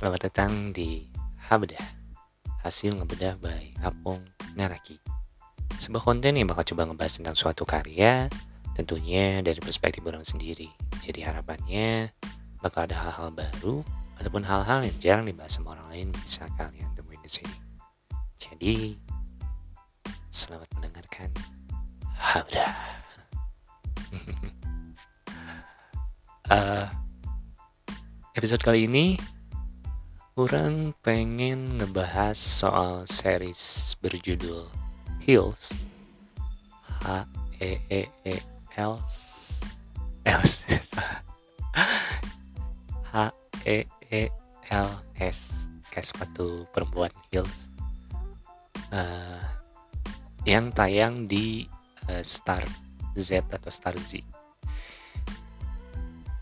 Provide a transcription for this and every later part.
Selamat datang di Habedah Hasil ngebedah by Apong Naraki. Sebuah konten yang bakal coba ngebahas tentang suatu karya Tentunya dari perspektif orang sendiri. Jadi harapannya bakal ada hal-hal baru Ataupun hal-hal yang jarang dibahas sama orang lain Bisa kalian temuin di sini. Jadi Selamat mendengarkan Habedah. Uh, Episode kali ini Orang pengen ngebahas soal series berjudul Hills. H E E E L L H E E L S. Kayak sepatu perempuan Hills. Uh, yang tayang di uh, Star Z atau Star Z.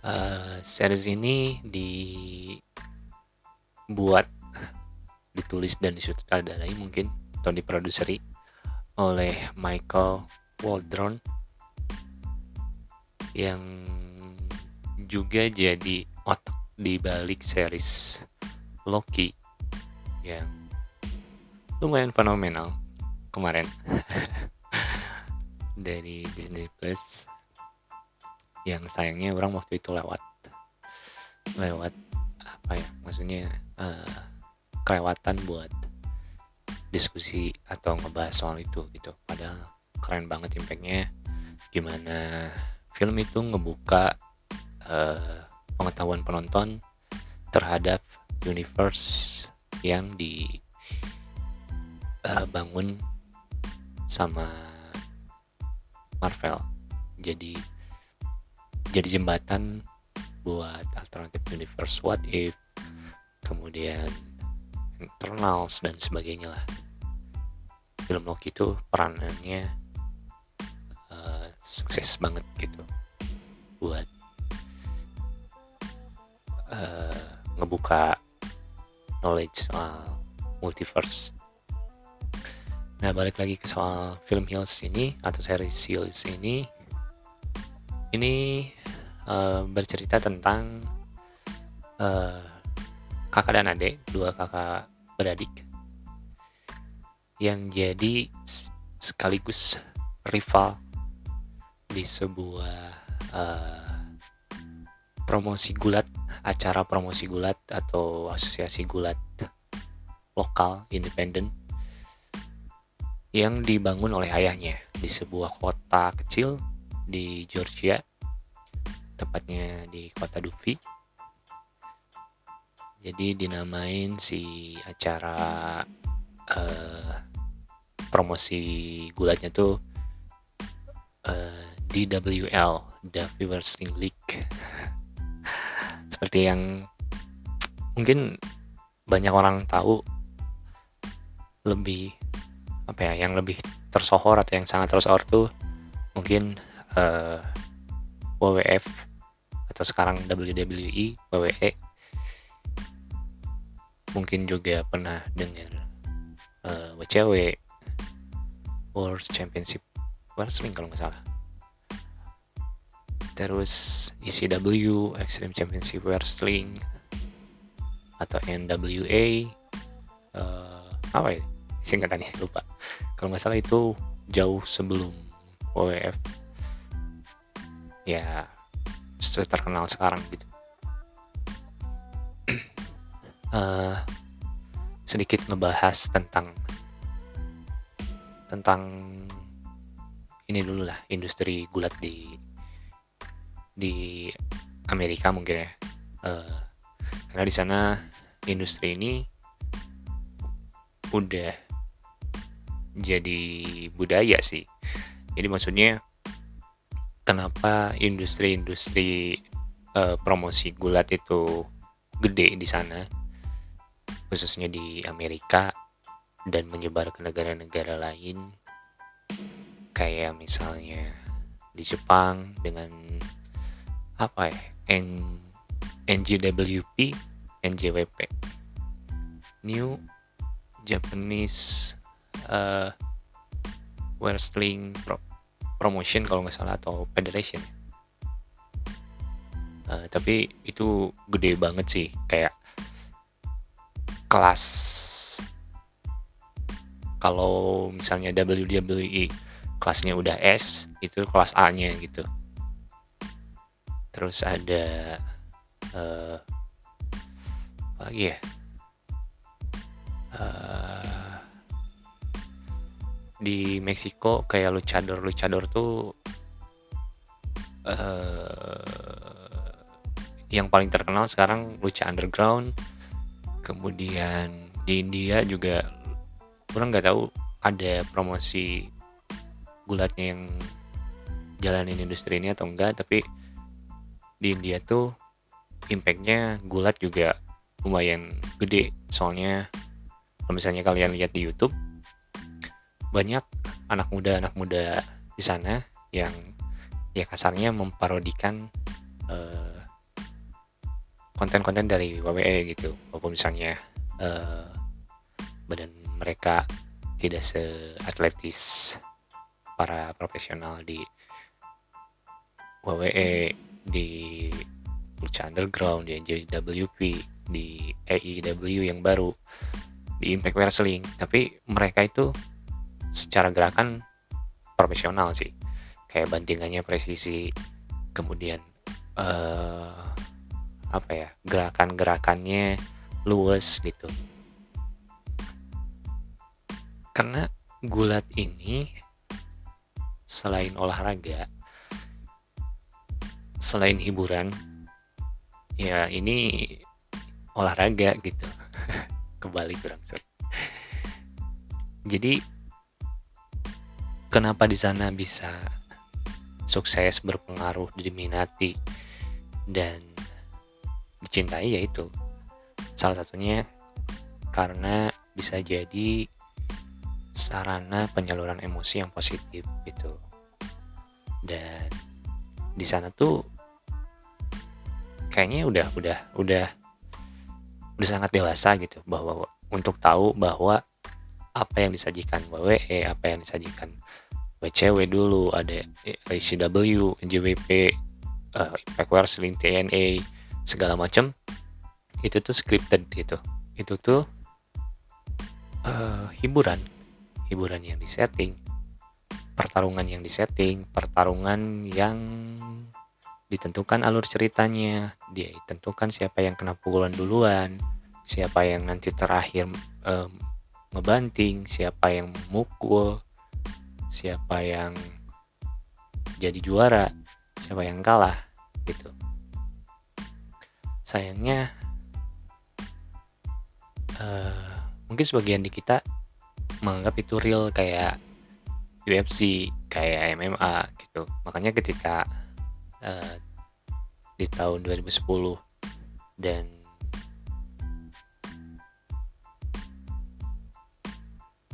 Uh, series ini di buat ditulis dan disutradarai mungkin atau diproduseri oleh Michael Waldron yang juga jadi otak di balik series Loki yang lumayan fenomenal kemarin. Dari Disney Plus yang sayangnya orang waktu itu lewat. Lewat apa ya? Maksudnya uh, kelewatan buat diskusi atau ngebahas soal itu gitu. Padahal keren banget impactnya. Gimana film itu ngebuka uh, pengetahuan penonton terhadap universe yang dibangun uh, sama Marvel. Jadi jadi jembatan buat alternatif universe. What if kemudian internals dan sebagainya lah. Film Loki itu peranannya uh, sukses banget gitu buat uh, ngebuka knowledge soal multiverse. Nah balik lagi ke soal film Hills ini atau series Hills ini. Ini uh, bercerita tentang uh, kakak dan adik, dua kakak beradik. Yang jadi sekaligus rival di sebuah uh, promosi gulat, acara promosi gulat atau asosiasi gulat lokal independen yang dibangun oleh ayahnya di sebuah kota kecil di Georgia tepatnya di kota Duvi jadi dinamain si acara uh, promosi gulatnya tuh uh, DWL Duffy Wrestling League. Seperti yang mungkin banyak orang tahu lebih apa ya yang lebih tersohor atau yang sangat tersohor tuh mungkin uh, WWF atau sekarang WWE WWE mungkin juga pernah dengar uh, WCW World Championship Wrestling kalau nggak salah. Terus ECW Extreme Championship Wrestling atau NWA uh, apa ya singkatannya lupa. Kalau nggak salah itu jauh sebelum WWF ya terkenal sekarang gitu uh, sedikit ngebahas tentang tentang ini dulu lah industri gulat di di Amerika mungkin ya. Uh, karena di sana industri ini udah jadi budaya sih. Jadi maksudnya kenapa industri-industri uh, promosi gulat itu gede di sana khususnya di Amerika dan menyebar ke negara-negara lain. Kayak misalnya di Jepang dengan apa ya N NJWP NJWP New Japanese uh, Wrestling Pro Promotion kalau nggak salah atau Federation. Uh, tapi itu gede banget sih kayak kelas. Kalau misalnya WWE kelasnya udah S itu kelas A nya gitu. Terus ada uh, apa lagi ya? Uh, di Meksiko kayak luchador. Luchador tuh uh, yang paling terkenal sekarang lucha underground kemudian di India juga orang nggak tahu ada promosi gulatnya yang jalanin industri ini atau enggak tapi di India tuh impactnya gulat juga lumayan gede. Soalnya kalau misalnya kalian lihat di YouTube banyak anak muda anak muda di sana yang ya kasarnya memparodikan uh, konten-konten dari WWE gitu. Walaupun misalnya uh, badan mereka tidak seatletis para profesional di WWE di Lucha Underground di NJWP di AEW yang baru di Impact Wrestling. Tapi mereka itu secara gerakan profesional sih. Kayak bandingannya presisi kemudian uh, apa ya gerakan-gerakannya luwes gitu. Karena gulat ini selain olahraga selain hiburan ya ini olahraga gitu. Kembali kurang jadi kenapa di sana bisa sukses berpengaruh diminati dan dicintai yaitu salah satunya karena bisa jadi sarana penyaluran emosi yang positif gitu. Dan di sana tuh kayaknya udah udah udah udah sangat dewasa gitu bahwa untuk tahu bahwa apa yang disajikan WWE apa yang disajikan WCW dulu ada ICW JWP uh, Impact Wrestling TNA segala macam itu tuh scripted gitu. Itu tuh uh, hiburan. Hiburan yang disetting, pertarungan yang disetting, pertarungan yang ditentukan alur ceritanya, dia ditentukan siapa yang kena pukulan duluan, siapa yang nanti terakhir um, ngebanting, siapa yang mukul, siapa yang jadi juara, siapa yang kalah gitu. Sayangnya uh, mungkin sebagian di kita menganggap itu real kayak UFC kayak MMA gitu. Makanya ketika uh, di tahun 2010 dan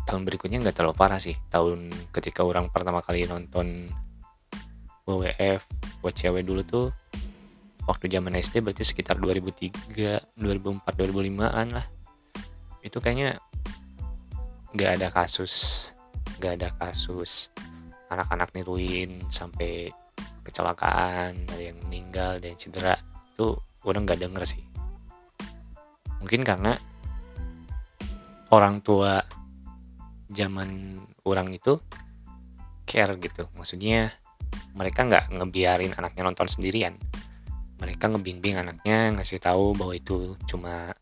tahun berikutnya nggak terlalu parah sih. Tahun ketika orang pertama kali nonton WWF WCW dulu tuh waktu zaman SD berarti sekitar 2003 2004 2005an lah. Itu kayaknya nggak ada kasus nggak ada kasus anak-anak niruin sampai kecelakaan ada yang meninggal ada yang cedera. Itu udah nggak denger sih. Mungkin karena orang tua zaman orang itu care gitu. Maksudnya mereka nggak ngebiarin anaknya nonton sendirian mereka ngebimbing anaknya ngasih tahu bahwa itu cuma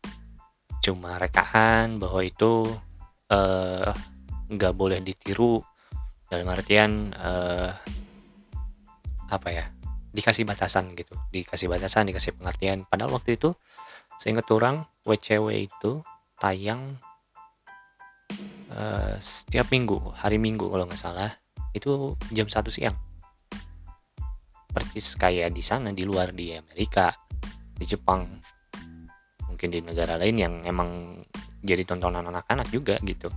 cuma rekaan bahwa itu Eh, nggak boleh ditiru. Dalam artian uh, apa ya dikasih batasan gitu. Dikasih batasan dikasih pengertian. Padahal waktu itu seingat orang WCW itu tayang uh, setiap minggu hari minggu kalau nggak salah itu jam satu siang persis kayak di sana di luar di Amerika di Jepang. Mungkin di negara lain yang emang jadi tontonan anak-anak juga gitu.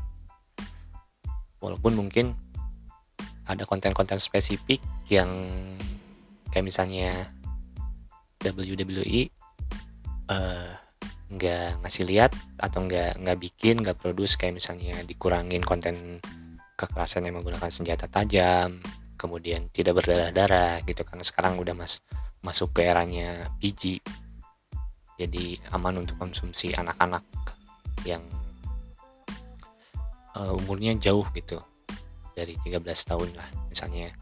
Walaupun mungkin ada konten-konten spesifik yang kayak misalnya WWE uh, nggak ngasih lihat atau nggak nggak bikin nggak produce kayak misalnya dikurangin konten kekerasan yang menggunakan senjata tajam kemudian tidak berdarah-darah gitu karena sekarang udah mas masuk ke eranya PG jadi aman untuk konsumsi anak-anak yang uh, umurnya jauh gitu dari 13 tahun lah misalnya.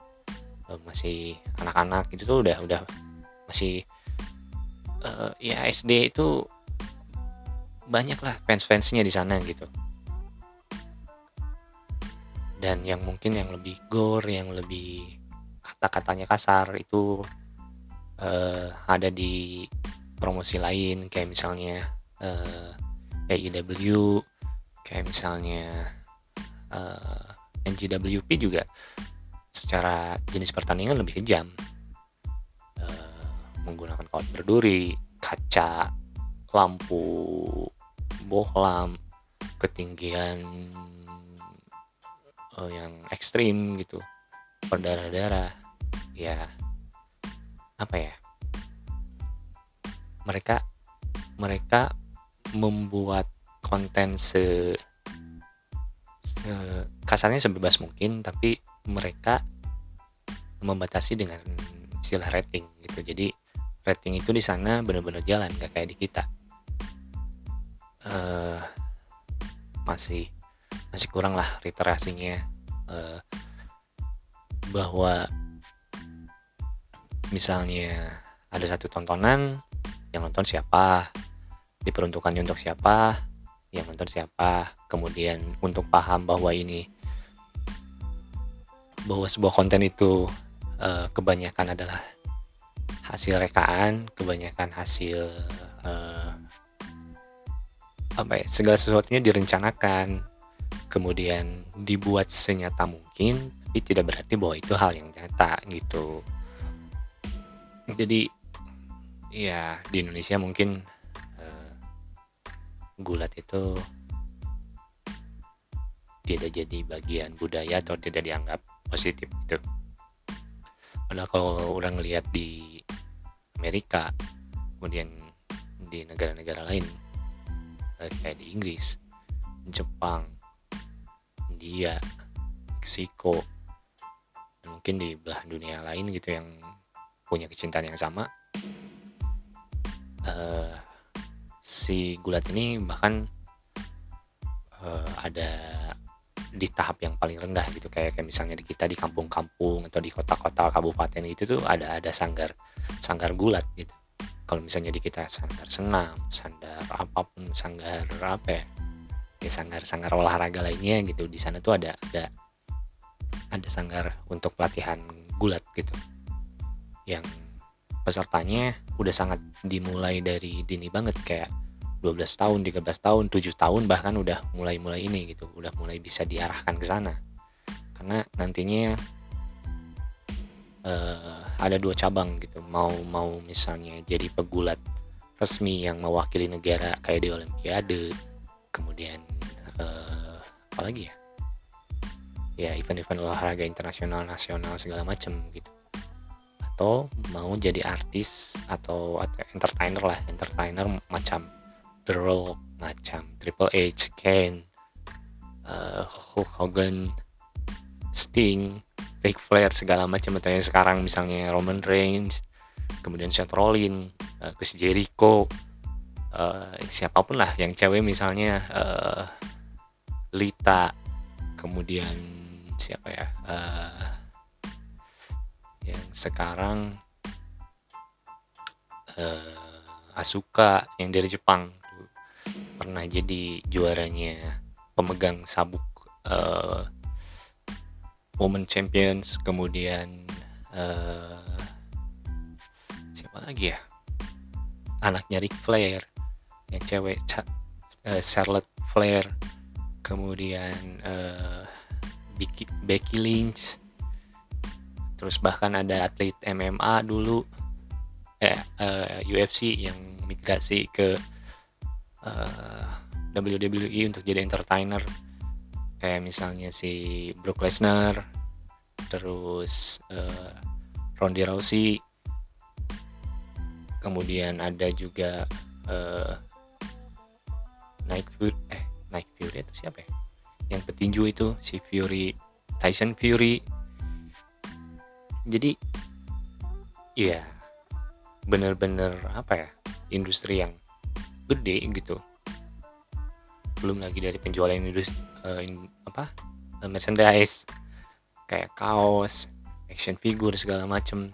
Uh, masih anak-anak itu tuh udah udah masih uh, ya SD itu banyak lah fans-fansnya di sana gitu dan yang mungkin yang lebih gore yang lebih kata-katanya kasar itu uh, ada di promosi lain. Kayak misalnya uh, AEW kayak misalnya uh, eh, NGWP juga secara jenis pertandingan lebih kejam. Uh, menggunakan kawat berduri kaca lampu bohlam ketinggian uh, yang ekstrim gitu. Berdarah-darah ya apa ya? Mereka mereka membuat konten se, se kasarnya sebebas mungkin tapi mereka membatasi dengan istilah rating gitu. Jadi rating itu di sana benar-benar jalan gak kayak di kita. Uh, masih masih kurang lah literasinya uh, bahwa misalnya ada satu tontonan yang nonton siapa diperuntukannya untuk siapa yang nonton siapa kemudian untuk paham bahwa ini bahwa sebuah konten itu uh, kebanyakan adalah hasil rekaan kebanyakan hasil uh, apa ya segala sesuatunya direncanakan kemudian dibuat senyata mungkin tapi tidak berarti bahwa itu hal yang nyata gitu jadi ya di Indonesia mungkin gulat itu tidak jadi bagian budaya atau tidak dianggap positif gitu. Padahal kalau orang lihat di Amerika, kemudian di negara-negara lain eh, kayak di Inggris, Jepang, India, Meksiko, mungkin di belah dunia lain gitu yang punya kecintaan yang sama. Uh, si gulat ini bahkan uh, ada di tahap yang paling rendah gitu. Kayak kayak misalnya di kita di kampung-kampung atau di kota-kota kabupaten itu tuh ada ada sanggar sanggar gulat gitu. Kalau misalnya di kita sanggar senam sanggar apa pun sanggar apa ya, ya sanggar sanggar olahraga lainnya gitu. Di sana tuh ada ada ada sanggar untuk pelatihan gulat gitu. Yang pesertanya udah sangat dimulai dari dini banget kayak 12 tahun 13 tahun 7 tahun bahkan udah mulai-mulai ini gitu. Udah mulai bisa diarahkan ke sana. Karena nantinya uh, ada dua cabang gitu. Mau mau misalnya jadi pegulat resmi yang mewakili negara kayak di Olimpiade kemudian uh, apa lagi ya? Ya event-event olahraga internasional nasional segala macam gitu. Atau mau jadi artis atau, entertainer lah entertainer macam The Rock macam Triple H, Kane, uh, Hulk Hogan, Sting, Ric Flair segala macam atau yang sekarang misalnya Roman Reigns, kemudian Seth Rollins, uh, Chris Jericho, uh, siapa pun lah yang cewek misalnya uh, Lita, kemudian siapa ya? Uh, yang sekarang uh, Asuka yang dari Jepang pernah jadi juaranya pemegang sabuk uh, Women Champions kemudian uh, siapa lagi ya? Anaknya Ric Flair yang cewek Charlotte Flair kemudian uh, Becky, Lynch. Terus bahkan ada atlet MMA dulu. Eh uh, UFC yang migrasi ke uh, eh, WWE untuk jadi entertainer. Kayak misalnya si Brock Lesnar. Terus uh, Ronda Rousey. Kemudian ada juga uh, Night Fury eh Night Fury itu siapa ya? Yang petinju itu si Fury Tyson Fury. Jadi ya bener-bener apa ya industri yang gede gitu. Belum lagi dari penjualan industri uh, in, apa uh, merchandise. Kayak kaos action figure segala macem.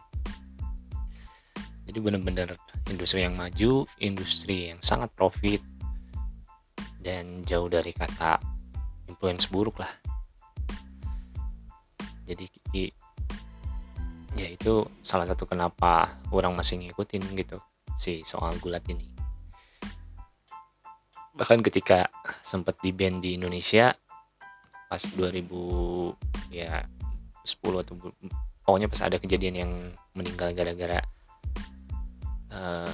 Jadi bener-bener industri yang maju industri yang sangat profit dan jauh dari kata influence buruk lah. Jadi ya itu salah satu kenapa orang masih ngikutin gitu si soal gulat ini. Bahkan ketika sempat di band di Indonesia pas 2000 ya 10 atau pokoknya pas ada kejadian yang meninggal gara-gara uh,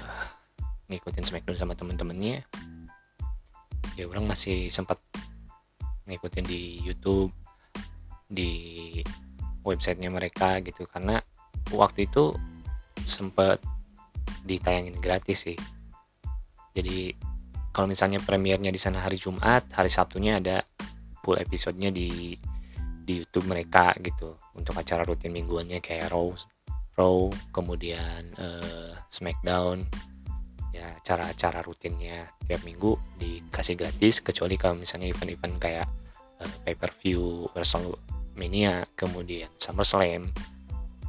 ngikutin Smackdown sama temen-temennya ya orang masih sempat ngikutin di YouTube di websitenya mereka gitu. Karena waktu itu sempet ditayangin gratis sih. Jadi kalau misalnya premiernya di sana hari Jumat hari Sabtunya ada full episodenya di di YouTube mereka gitu. Untuk acara rutin mingguannya kayak Raw Raw kemudian uh, Smackdown ya acara-acara rutinnya tiap minggu dikasih gratis kecuali kalau misalnya event-event kayak uh, pay per view WrestleMania kemudian SummerSlam.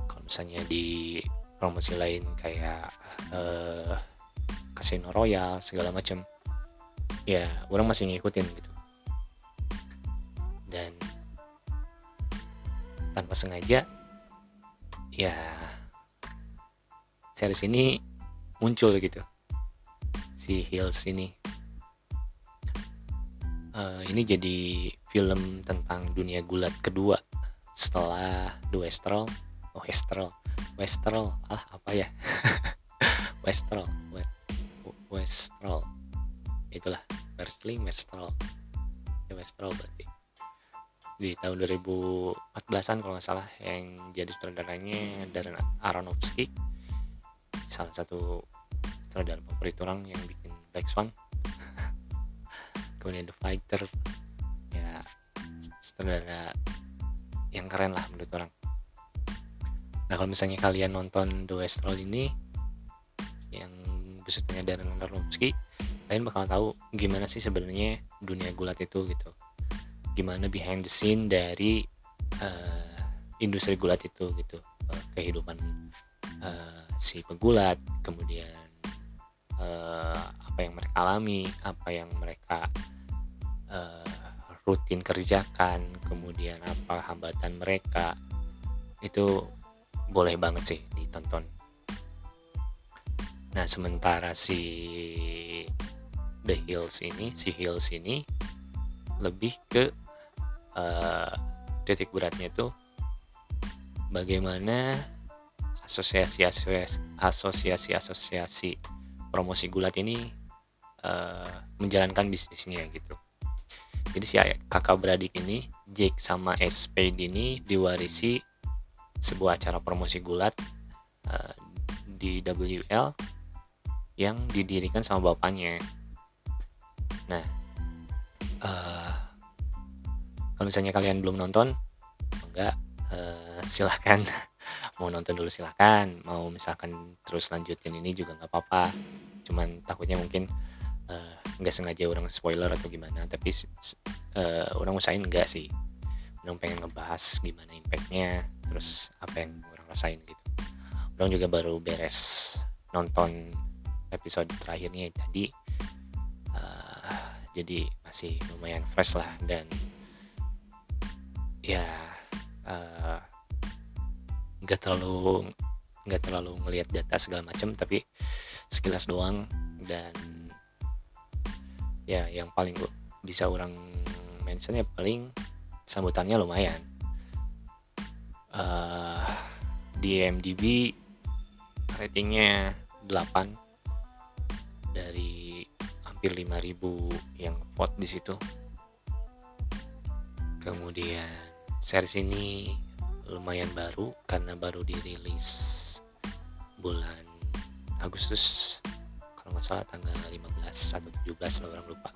Kalau misalnya di promosi lain kayak uh, Casino Royale segala macam ya orang masih ngikutin gitu. Dan tanpa sengaja ya series ini muncul gitu si Hills ini. Uh, ini jadi film tentang dunia gulat kedua setelah The Westral oh Westral Westral ah apa ya? Westral Westral itulah. Wrestling Westral ya Westral berarti. Di tahun 2014an kalau nggak salah yang jadi sutradaranya Darren Aronofsky. Salah satu sutradara favorit orang yang bikin Black Swan. Kemudian The Fighter. Ya sutradara yang keren lah menurut orang. Nah kalau misalnya kalian nonton The Westworld ini yang besutnya Darren Aronofsky kalian bakal tahu gimana sih sebenarnya dunia gulat itu gitu. Gimana behind the scene dari uh, industri gulat itu gitu. Uh, kehidupan uh, si pegulat kemudian uh, apa yang mereka alami apa yang mereka uh, rutin kerjakan kemudian apa hambatan mereka itu boleh banget sih ditonton. Nah sementara si The Hills ini si Hills ini lebih ke uh, titik beratnya tuh bagaimana asosiasi asosiasi asosiasi asosiasi promosi gulat ini uh, menjalankan bisnisnya gitu. Jadi si kakak beradik ini Jake sama Spade ini diwarisi sebuah acara promosi gulat uh, di WL yang didirikan sama bapaknya. Nah uh, kalau misalnya kalian belum nonton enggak uh, silahkan mau nonton dulu silahkan mau misalkan terus lanjutin ini juga nggak apa-apa. Cuman takutnya mungkin uh, nggak sengaja orang spoiler atau gimana tapi uh, orang usahain enggak sih. Orang pengen ngebahas gimana impactnya terus apa yang orang rasain gitu. Orang juga baru beres nonton episode terakhirnya jadi uh, jadi masih lumayan fresh lah dan ya uh, nggak terlalu nggak terlalu ngelihat data segala macam tapi sekilas doang. Dan ya yang paling bisa orang mention ya paling sambutannya lumayan. Uh, di MDB ratingnya 8 dari hampir 5000 yang vote di situ. Kemudian series ini lumayan baru karena baru dirilis bulan Agustus. Kalau nggak salah tanggal 15 atau 17 kalau orang lupa.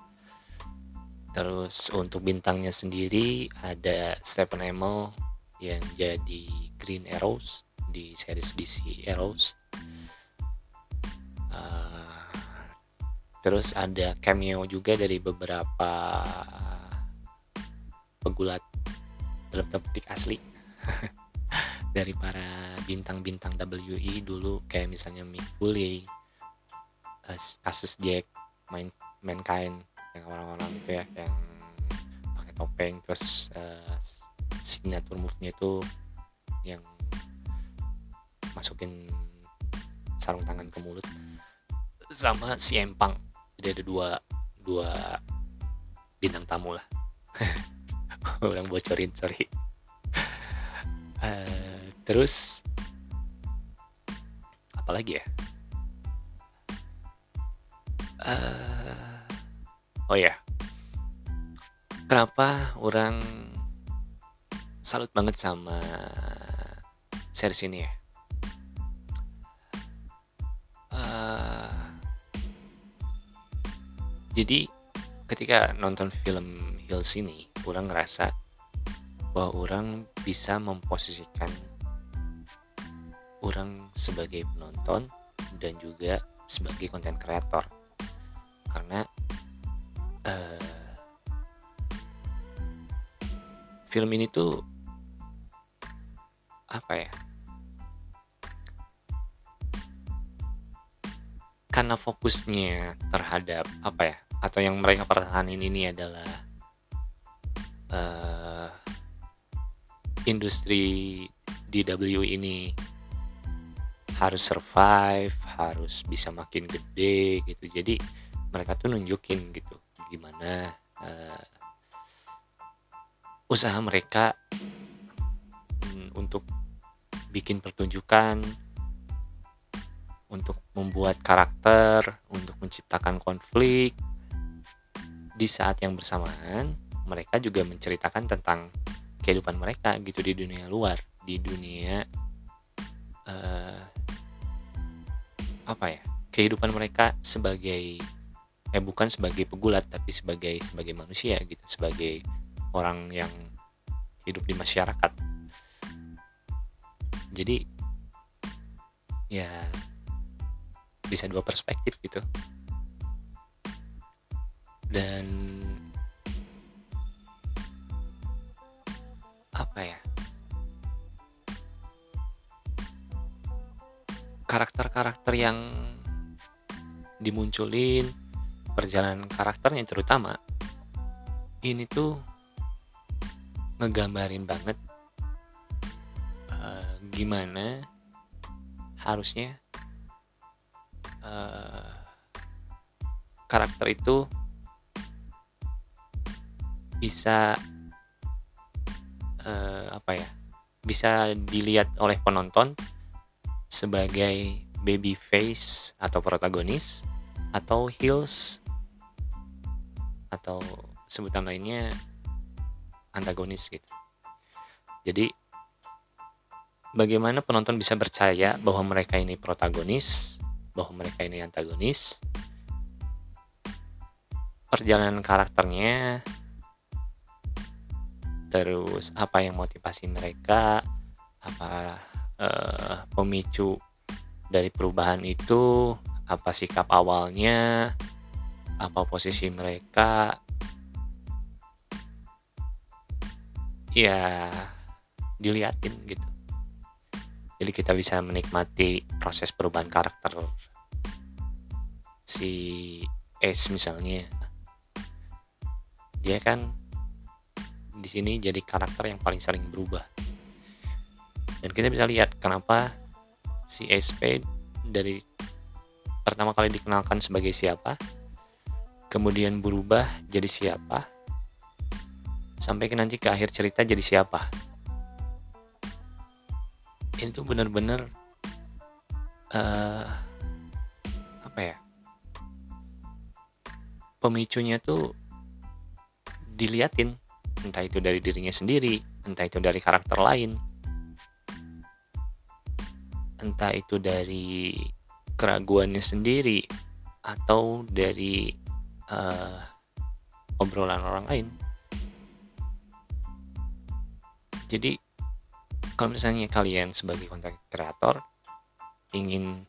Terus untuk bintangnya sendiri ada Stephen Amell yang jadi Green Arrows di series DC Arrows. Uh, terus ada cameo juga dari beberapa pegulat dalam petik asli dari para bintang-bintang WE dulu kayak misalnya Mick Foley, Asus Jack, main Mankind yang orang-orang itu ya yang pakai topeng terus uh, signature move-nya itu yang masukin sarung tangan ke mulut. Sama si Empang jadi ada dua dua bintang tamu lah. Orang bocorin sorry uh, terus apalagi ya? Uh, oh ya kenapa orang salut banget sama series ini ya? Uh, jadi ketika nonton film Hills ini orang ngerasa bahwa orang bisa memposisikan orang sebagai penonton dan juga sebagai konten kreator. Karena uh, film ini tuh apa ya? Karena fokusnya terhadap apa ya? Atau yang mereka pertahanin ini adalah uh, industri DW ini harus survive, harus bisa makin gede gitu. Jadi mereka tuh nunjukin gitu gimana uh, usaha mereka mm, untuk bikin pertunjukan, untuk membuat karakter, untuk menciptakan konflik. Di saat yang bersamaan, mereka juga menceritakan tentang kehidupan mereka gitu di dunia luar di dunia uh, apa ya kehidupan mereka sebagai eh bukan sebagai pegulat tapi sebagai sebagai manusia gitu sebagai orang yang hidup di masyarakat. Jadi ya bisa dua perspektif gitu. Dan apa ya? Karakter-karakter yang dimunculin perjalanan karakternya terutama ini tuh ngegambarin banget uh, gimana harusnya uh, karakter itu bisa uh, apa ya bisa dilihat oleh penonton sebagai baby face atau protagonis atau heels atau sebutan lainnya antagonis gitu. Jadi bagaimana penonton bisa percaya bahwa mereka ini protagonis, bahwa mereka ini antagonis? Perjalanan karakternya terus apa yang motivasi mereka? Apa uh, pemicu dari perubahan itu? Apa sikap awalnya? Apa posisi mereka? Ya diliatin gitu. Jadi kita bisa menikmati proses perubahan karakter si S misalnya. Dia kan di sini jadi karakter yang paling sering berubah. Dan kita bisa lihat kenapa si SP dari pertama kali dikenalkan sebagai siapa, kemudian berubah jadi siapa, sampai ke nanti ke akhir cerita jadi siapa. Itu benar-benar uh, apa ya? Pemicunya tuh diliatin entah itu dari dirinya sendiri, entah itu dari karakter lain, entah itu dari keraguannya sendiri, atau dari uh, obrolan orang lain. Jadi, kalau misalnya kalian sebagai konten kreator ingin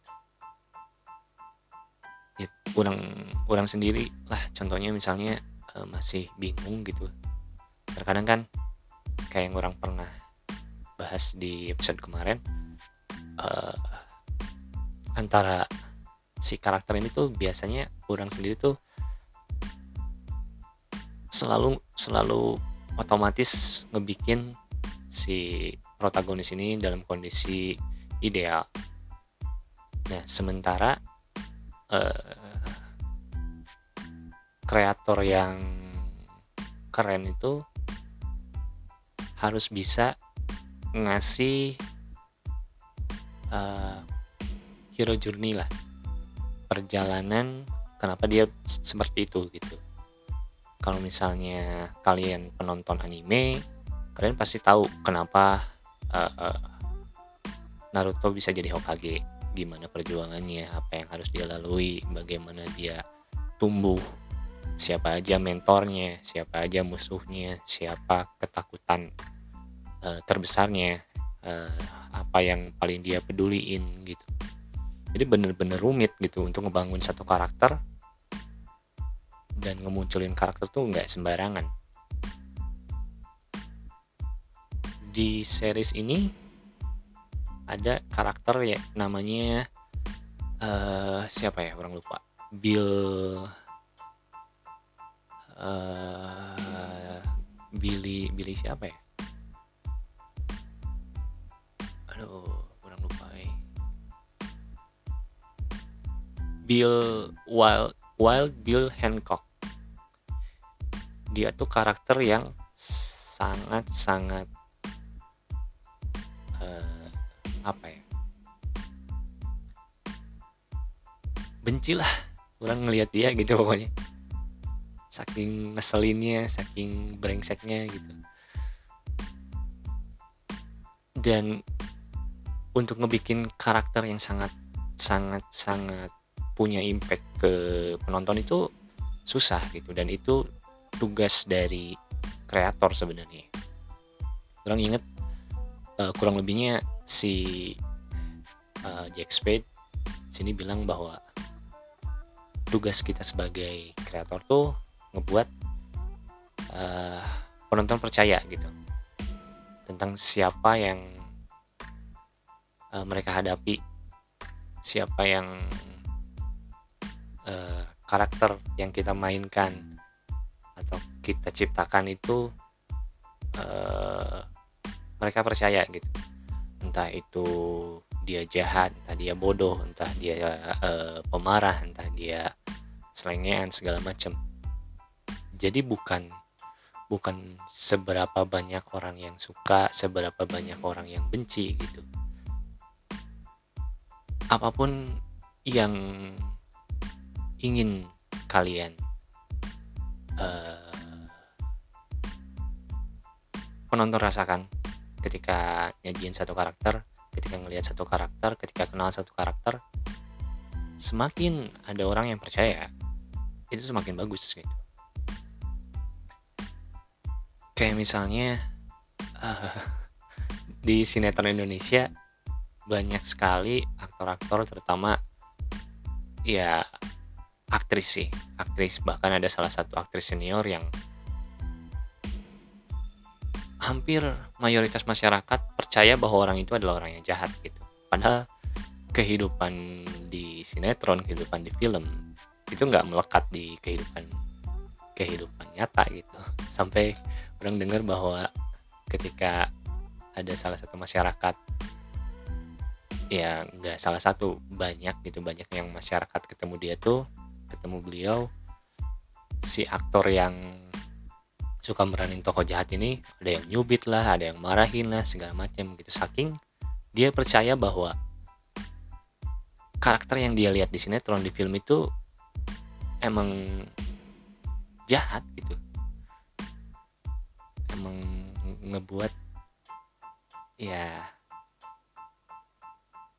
ya, orang orang sendiri lah. Contohnya misalnya uh, masih bingung gitu terkadang kan kayak yang orang pernah bahas di episode kemarin uh, antara si karakter ini tuh biasanya orang sendiri tuh selalu selalu otomatis ngebikin si protagonis ini dalam kondisi ideal. Nah, sementara uh, kreator yang keren itu harus bisa ngasih uh, hero journey lah. Perjalanan kenapa dia seperti itu gitu. Kalau misalnya kalian penonton anime kalian pasti tahu kenapa uh, uh, Naruto bisa jadi Hokage. Gimana perjuangannya apa yang harus dia lalui bagaimana dia tumbuh siapa aja mentornya siapa aja musuhnya siapa ketakutan uh, terbesarnya uh, apa yang paling dia peduliin gitu. Jadi bener-bener rumit gitu untuk ngebangun satu karakter dan ngemunculin karakter tuh nggak sembarangan. Di series ini ada karakter ya namanya uh, siapa ya? Orang lupa. Bill uh, Billy Billy siapa ya? Aduh orang lupa ya Bill Wild Wild Bill Hancock. Dia tuh karakter yang sangat sangat apa ya? Benci lah orang ngelihat dia gitu pokoknya saking ngeselinnya saking brengseknya gitu. Dan untuk ngebikin karakter yang sangat sangat sangat punya impact ke penonton itu susah gitu. Dan itu tugas dari kreator sebenarnya. Orang inget uh, kurang lebihnya si uh, Jack Spade sini bilang bahwa tugas kita sebagai kreator tuh ngebuat uh, penonton percaya gitu tentang siapa yang uh, mereka hadapi siapa yang uh, karakter yang kita mainkan atau kita ciptakan itu uh, mereka percaya gitu. Entah itu dia jahat entah dia bodoh entah dia uh, pemarah entah dia selengean segala macam jadi bukan bukan seberapa banyak orang yang suka seberapa banyak orang yang benci gitu. Apa pun yang ingin kalian uh, penonton rasakan ketika nyajiin satu karakter ketika ngelihat satu karakter ketika kenal satu karakter semakin ada orang yang percaya itu semakin bagus gitu kayak misalnya uh, di sinetron Indonesia banyak sekali aktor-aktor terutama ya aktris sih aktris bahkan ada salah satu aktris senior yang hampir mayoritas masyarakat percaya bahwa orang itu adalah orang yang jahat gitu. Padahal kehidupan di sinetron, kehidupan di film itu nggak melekat di kehidupan kehidupan nyata gitu. Sampai orang dengar bahwa ketika ada salah satu masyarakat ya nggak salah satu banyak gitu banyak yang masyarakat ketemu dia tuh ketemu beliau si aktor yang suka meranin tokoh jahat ini ada yang nyubit lah ada yang marahin lah segala macam gitu. Saking dia percaya bahwa karakter yang dia lihat di sinetron di film itu emang jahat gitu emang ngebuat ya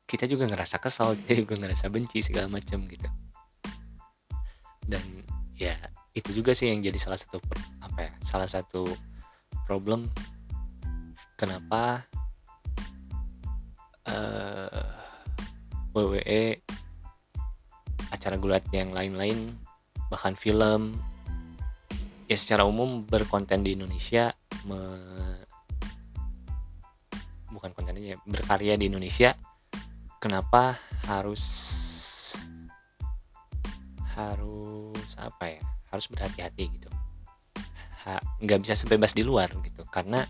kita juga ngerasa kesal kita juga ngerasa benci segala macam gitu. Dan ya itu juga sih yang jadi salah satu apa ya salah satu problem kenapa uh, eh, WWE acara gulat yang lain-lain bahkan film ya secara umum berkonten di Indonesia me, bukan kontennya berkarya di Indonesia kenapa harus harus apa ya harus berhati-hati gitu. Nggak bisa sebebas di luar gitu karena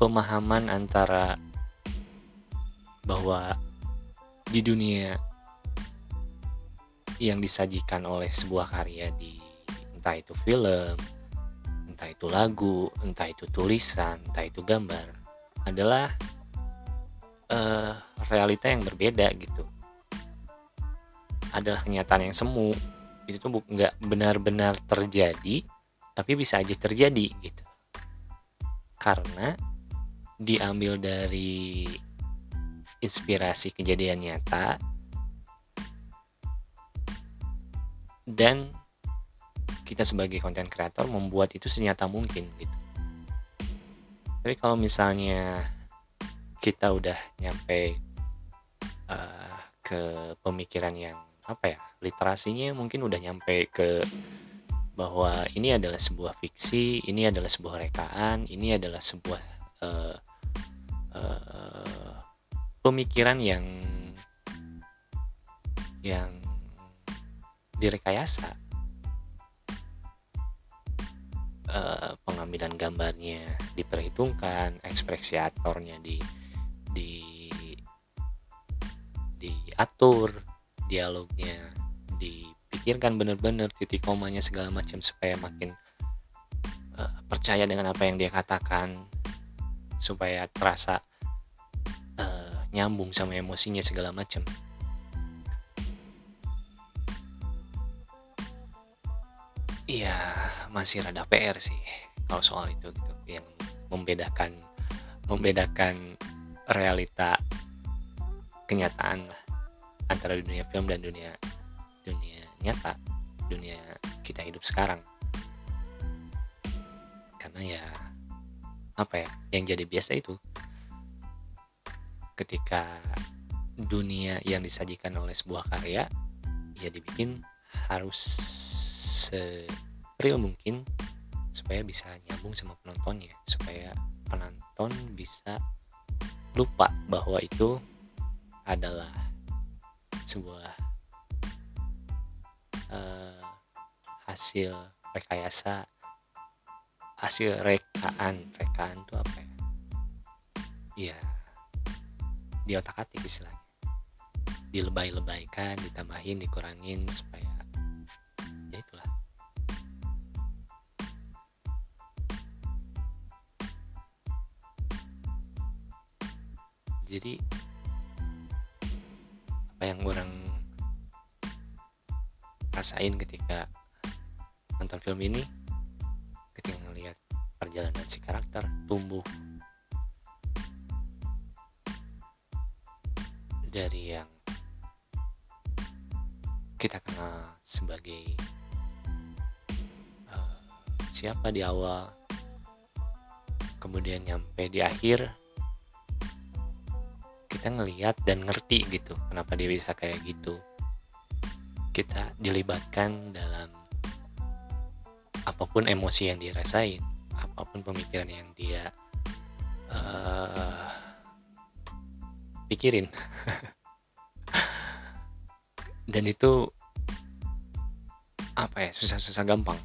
pemahaman antara bahwa di dunia yang disajikan oleh sebuah karya di entah itu film, entah itu lagu, entah itu tulisan, entah itu gambar adalah uh, realita yang berbeda gitu. Adalah kenyataan yang semu. Itu tuh nggak benar-benar terjadi, tapi bisa aja terjadi gitu. Karena diambil dari inspirasi kejadian nyata dan kita sebagai konten kreator membuat itu senyata mungkin gitu. Tapi kalau misalnya kita udah nyampe uh, ke pemikiran yang apa ya literasinya mungkin udah nyampe ke bahwa ini adalah sebuah fiksi, ini adalah sebuah rekaan, ini adalah sebuah uh, uh, pemikiran yang yang direkayasa uh, pengambilan gambarnya diperhitungkan ekspresi aktornya di di diatur dialognya dipikirkan benar-benar titik komanya segala macam supaya makin uh, percaya dengan apa yang dia katakan supaya terasa nyambung sama emosinya segala macam masih rada PR sih kalau soal itu gitu yang membedakan membedakan realita kenyataan lah antara dunia film dan dunia dunia nyata dunia kita hidup sekarang. Karena ya apa ya yang jadi biasa itu ketika dunia yang disajikan oleh sebuah karya ya dibikin harus real mungkin supaya bisa nyambung sama penontonnya supaya penonton bisa lupa bahwa itu adalah sebuah uh, hasil rekayasa hasil rekaan. Rekaan itu apa ya? Iya di otak atik istilahnya. Dilebay-lebaykan ditambahin dikurangin supaya jadi apa yang orang rasain ketika nonton film ini ketika ngelihat perjalanan si karakter tumbuh dari yang kita kenal sebagai uh, siapa di awal kemudian nyampe di akhir kita ngelihat dan ngerti gitu kenapa dia bisa kayak gitu. Kita dilibatkan dalam apa pun emosi yang dirasain apa pun pemikiran yang dia uh, pikirin. Dan itu apa ya susah-susah gampang.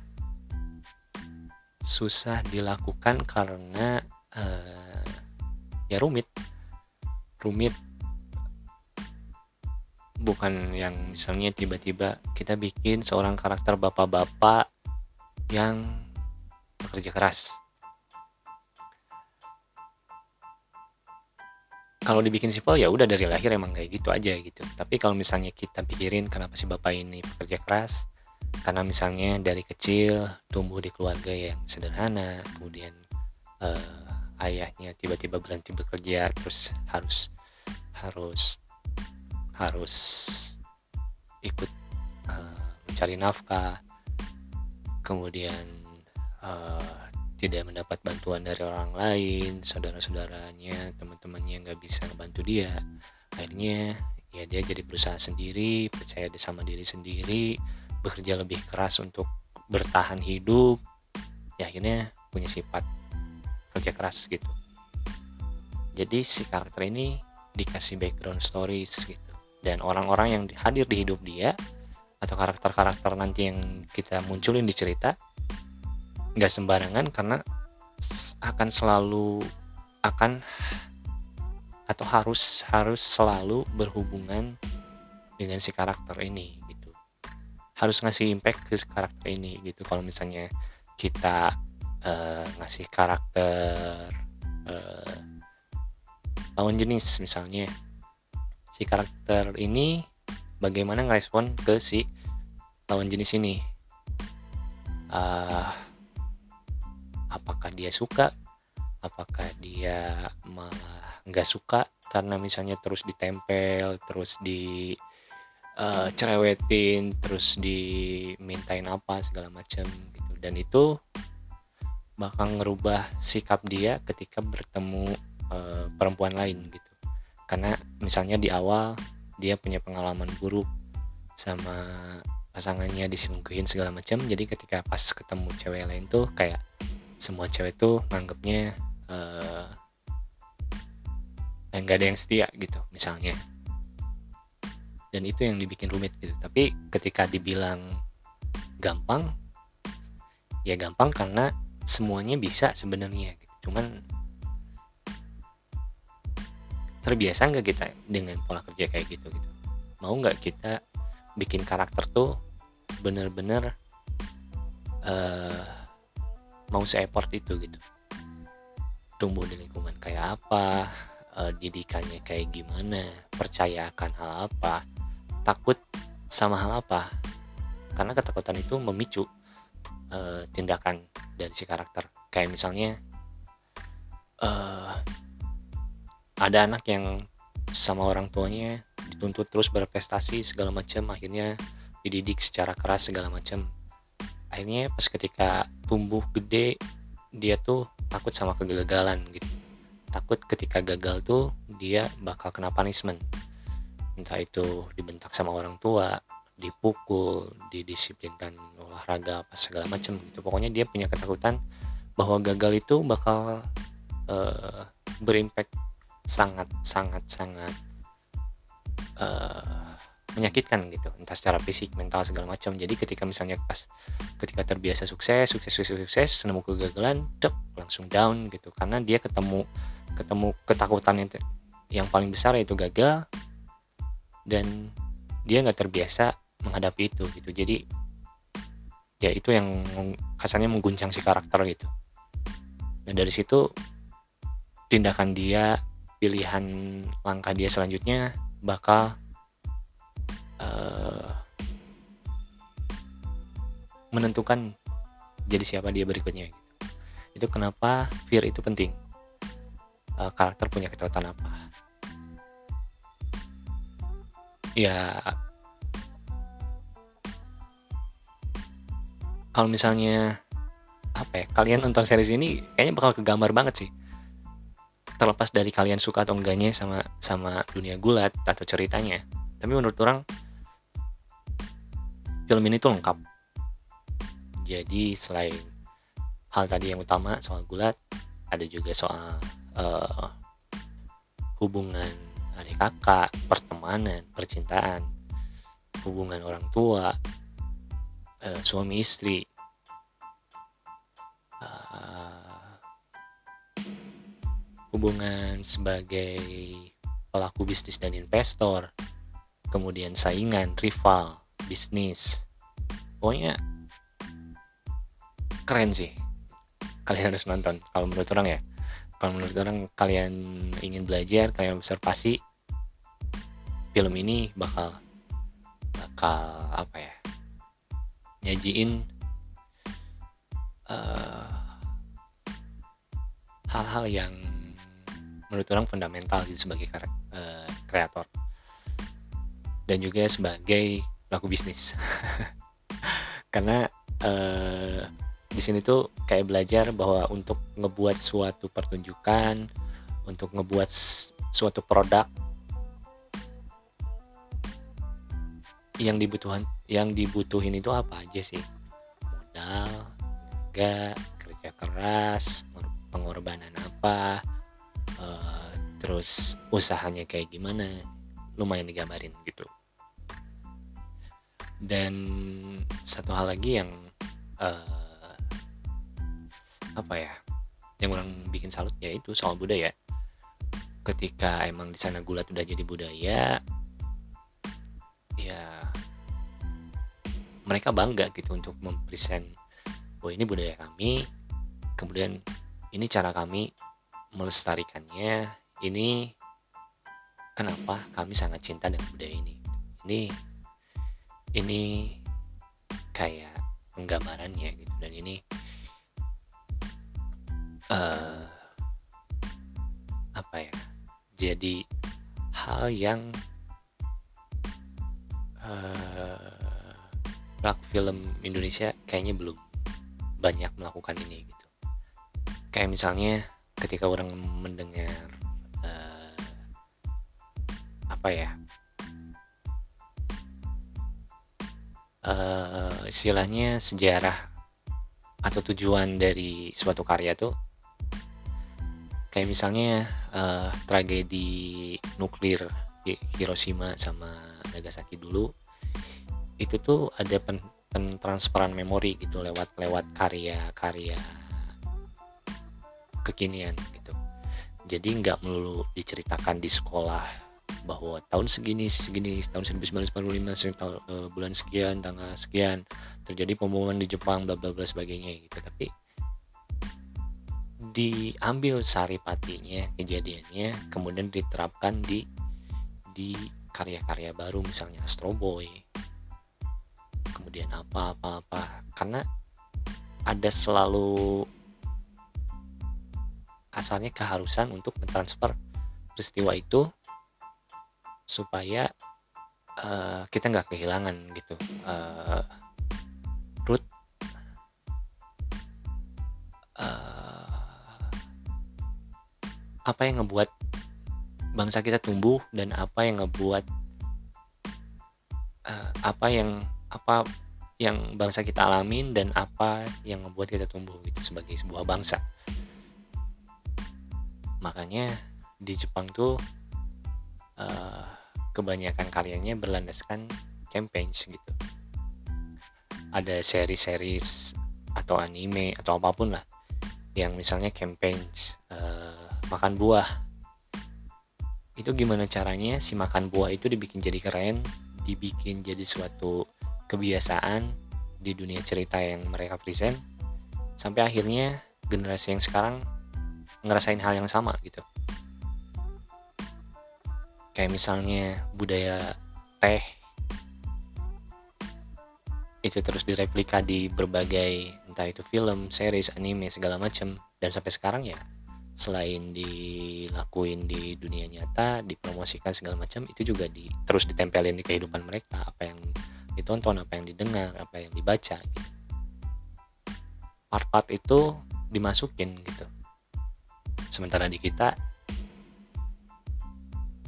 Susah dilakukan karena uh, ya rumit rumit. Bukan yang misalnya tiba-tiba kita bikin seorang karakter bapak-bapak yang bekerja keras. Kalau dibikin simpel ya udah dari lahir emang kayak gitu aja gitu. Tapi kalau misalnya kita pikirin kenapa si bapak ini bekerja keras karena misalnya dari kecil tumbuh di keluarga yang sederhana kemudian uh, ayahnya tiba-tiba berhenti bekerja terus harus harus harus ikut uh, mencari nafkah. Kemudian uh, tidak mendapat bantuan dari orang lain saudara-saudaranya teman-temannya nggak bisa membantu dia. Akhirnya ya dia jadi berusaha sendiri percaya sama diri sendiri bekerja lebih keras untuk bertahan hidup. Ya akhirnya punya sifat kerja keras gitu. Jadi si karakter ini dikasih background stories gitu. Dan orang-orang yang hadir di hidup dia atau karakter-karakter nanti yang kita munculin di cerita nggak sembarangan karena akan selalu akan atau harus harus selalu berhubungan dengan si karakter ini gitu. Harus ngasih impact ke karakter ini gitu. Kalau misalnya kita uh, ngasih karakter uh, lawan jenis misalnya. Si karakter ini bagaimana ngerespon ke si lawan jenis ini? Uh, apakah dia suka? Apakah dia malah nggak suka karena misalnya terus ditempel terus di uh, cerewetin terus dimintain apa segala macam gitu. Dan itu bakal ngerubah sikap dia ketika bertemu uh, perempuan lain gitu. Karena misalnya di awal dia punya pengalaman buruk sama pasangannya diselingkuhin segala macam jadi ketika pas ketemu cewek lain tuh kayak semua cewek tuh nganggapnya eh, nggak ada yang setia gitu misalnya. Dan itu yang dibikin rumit gitu. Tapi ketika dibilang gampang ya gampang karena semuanya bisa sebenarnya gitu. cuman terbiasa nggak kita dengan pola kerja kayak gitu gitu? Mau nggak kita bikin karakter tuh bener-bener uh, mau se-effort itu gitu? Tumbuh di lingkungan kayak apa uh, didikannya kayak gimana percaya akan hal apa takut sama hal apa? Karena ketakutan itu memicu uh, tindakan dari si karakter. Kayak misalnya uh, ada anak yang sama orang tuanya dituntut terus berprestasi segala macam akhirnya dididik secara keras segala macam akhirnya pas ketika tumbuh gede dia tuh takut sama kegagalan gitu. Takut ketika gagal tuh dia bakal kena punishment. Entah itu dibentak sama orang tua dipukul didisiplinkan olahraga apa segala macam gitu. Pokoknya dia punya ketakutan bahwa gagal itu bakal uh, berimpact sangat sangat sangat uh, menyakitkan gitu. Entah secara fisik mental segala macam. Jadi ketika misalnya pas ketika terbiasa sukses sukses sukses sukses nemu kegagalan dep langsung down gitu. Karena dia ketemu ketemu ketakutan yang yang paling besar yaitu gagal dan dia nggak terbiasa menghadapi itu gitu. Jadi ya itu yang kasarnya mengguncang si karakter gitu. Dan dari situ tindakan dia pilihan langkah dia selanjutnya bakal uh, menentukan jadi siapa dia berikutnya gitu. itu kenapa fear itu penting. Uh, karakter punya ketakutan apa. Ya kalau misalnya apa ya kalian nonton series ini kayaknya bakal kegambar banget sih. Terlepas dari kalian suka atau enggaknya sama sama dunia gulat atau ceritanya. Tapi menurut orang film ini tuh lengkap. Jadi selain hal tadi yang utama soal gulat ada juga soal uh, hubungan adik kakak pertemanan percintaan hubungan orang tua uh, suami istri hubungan sebagai pelaku bisnis dan investor, kemudian saingan, rival, bisnis. Pokoknya keren sih. Kalian harus nonton kalau menurut orang ya. Kalau menurut orang kalian ingin belajar, kalian observasi film ini bakal bakal apa ya? Nyajiin uh, hal-hal yang menurut orang fundamental gitu sebagai uh, kreator. Dan juga sebagai pelaku bisnis. Karena uh, di sini tuh kayak belajar bahwa untuk ngebuat suatu pertunjukan untuk ngebuat suatu produk yang dibutuhan yang dibutuhin itu apa aja sih? Modal enggak kerja keras pengorbanan apa uh, terus usahanya kayak gimana? Lumayan digambarin gitu. Dan satu hal lagi yang uh, apa ya yang orang bikin salut yaitu soal budaya. Ketika emang di sana gulat udah jadi budaya ya mereka bangga gitu untuk mempresent bahwa ini budaya kami kemudian ini cara kami melestarikannya ini kenapa kami sangat cinta dengan budaya ini. Ini ini kayak penggambarannya gitu dan ini uh, apa ya jadi hal yang uh, film Indonesia kayaknya belum banyak melakukan ini gitu. Kayak misalnya ketika orang mendengar uh, apa ya uh, istilahnya sejarah atau tujuan dari suatu karya tuh kayak misalnya uh, tragedi nuklir Hiroshima sama Nagasaki dulu itu tuh ada pen, pentransferan memori gitu lewat lewat karya-karya kekinian gitu. Jadi nggak melulu diceritakan di sekolah bahwa tahun segini segini tahun 1945 tahun, uh, bulan sekian tanggal sekian terjadi pemboman di Jepang bla bla bla sebagainya gitu. Tapi diambil saripatinya kejadiannya kemudian diterapkan di di karya-karya baru misalnya Astro Boy kemudian apa-apa-apa karena ada selalu kasarnya keharusan untuk mentransfer peristiwa itu supaya uh, kita nggak kehilangan gitu uh, root uh, apa yang ngebuat bangsa kita tumbuh dan apa yang ngebuat uh, apa yang apa yang bangsa kita alamin dan apa yang membuat kita tumbuh gitu sebagai sebuah bangsa. Makanya di Jepang tuh uh, kebanyakan karyanya berlandaskan campaign gitu. Ada seri-seri atau anime atau apa pun lah yang misalnya campaign uh, makan buah. Itu gimana caranya si makan buah itu dibikin jadi keren dibikin jadi suatu kebiasaan di dunia cerita yang mereka present sampai akhirnya generasi yang sekarang ngerasain hal yang sama gitu. Kayak misalnya budaya teh itu terus direplika di berbagai entah itu film, series, anime segala macam dan sampai sekarang ya selain dilakuin di dunia nyata dipromosikan segala macam itu juga di terus ditempelin di kehidupan mereka apa yang ditonton apa yang didengar apa yang dibaca gitu. Part-part itu dimasukin gitu. Sementara di kita